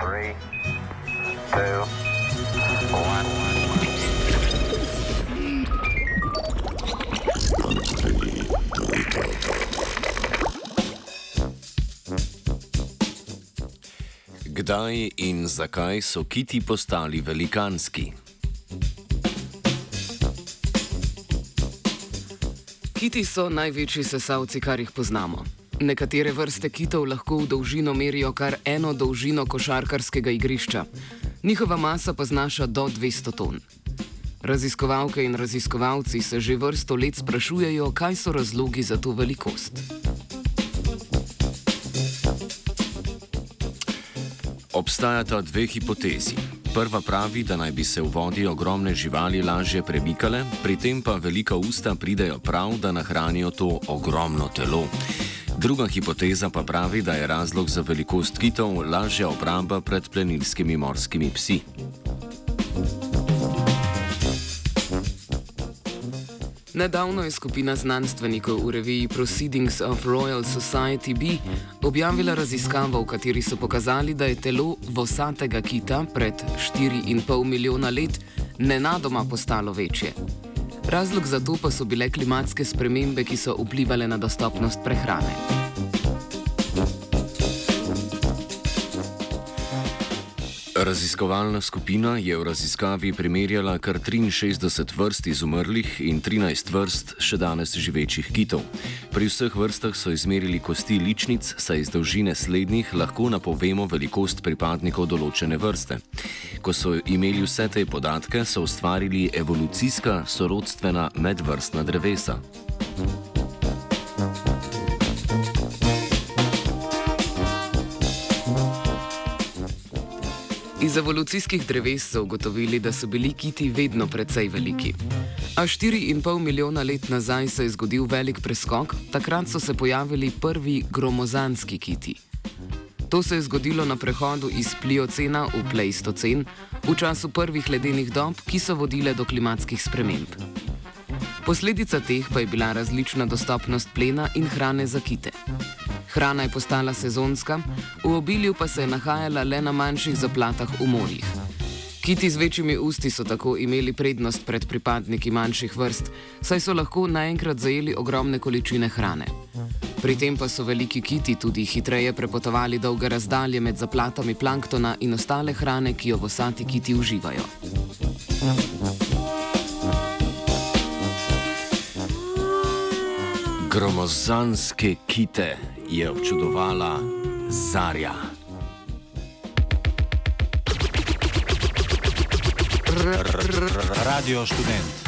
Three, two. Kdaj in zakaj so kiti postali velikanski? Kiti so največji sesalci, kar jih poznamo. Nekatere vrste kitov lahko v dolžino merijo kar eno dolžino košarkarskega igrišča. Njihova masa pa znaša do 200 ton. Raziskovalke in raziskovalci se že vrsto let sprašujejo, kaj so razlogi za to velikost. Obstajata dve hipotezi. Prva pravi, da naj bi se v vodi ogromne živali lažje premikale, pri tem pa velika usta pridejo prav, da nahranijo to ogromno telo. Druga hipoteza pa pravi, da je razlog za velikost kitov lažja obramba pred plenilskimi morskimi psi. Nedavno je skupina znanstvenikov v reviji Proceedings of Royal Society B objavila raziskavo, v kateri so pokazali, da je telo vosatega kita pred 4,5 milijona let nenadoma postalo večje. Razlog za to pa so bile klimatske spremembe, ki so vplivali na dostopnost prehrane. Raziskovalna skupina je v raziskavi primerjala kar 63 vrst izumrlih in 13 vrst še danes živečih kitov. Pri vseh vrstah so izmerili kosti ličnic, saj iz dolžine slednjih lahko napovemo velikost pripadnikov določene vrste. Ko so imeli vse te podatke, so ustvarili evolucijska sorodstvena medvrstna drevesa. Iz evolucijskih dreves so ugotovili, da so bili kiti vedno precej veliki. A 4,5 milijona let nazaj se je zgodil velik preskok, takrat so se pojavili prvi gromozanski kiti. To se je zgodilo na prehodu iz Pliocena v Pleistocen, v času prvih ledenih dob, ki so vodile do klimatskih sprememb. Posledica teh pa je bila različna dostopnost plena in hrane za kite. Hrana je postala sezonska, v obilju pa se je nahajala le na manjših zaplatah v morjih. Kiti z večjimi usti so tako imeli prednost pred pripadniki manjših vrst, saj so lahko naenkrat zajeli ogromne količine hrane. Pri tem pa so veliki kiti tudi hitreje prepotovali dolge razdalje med zaplatami planktona in ostale hrane, ki jo vosati kiti uživajo. Gromozanske kite je občudovala Zarja. Radio študent.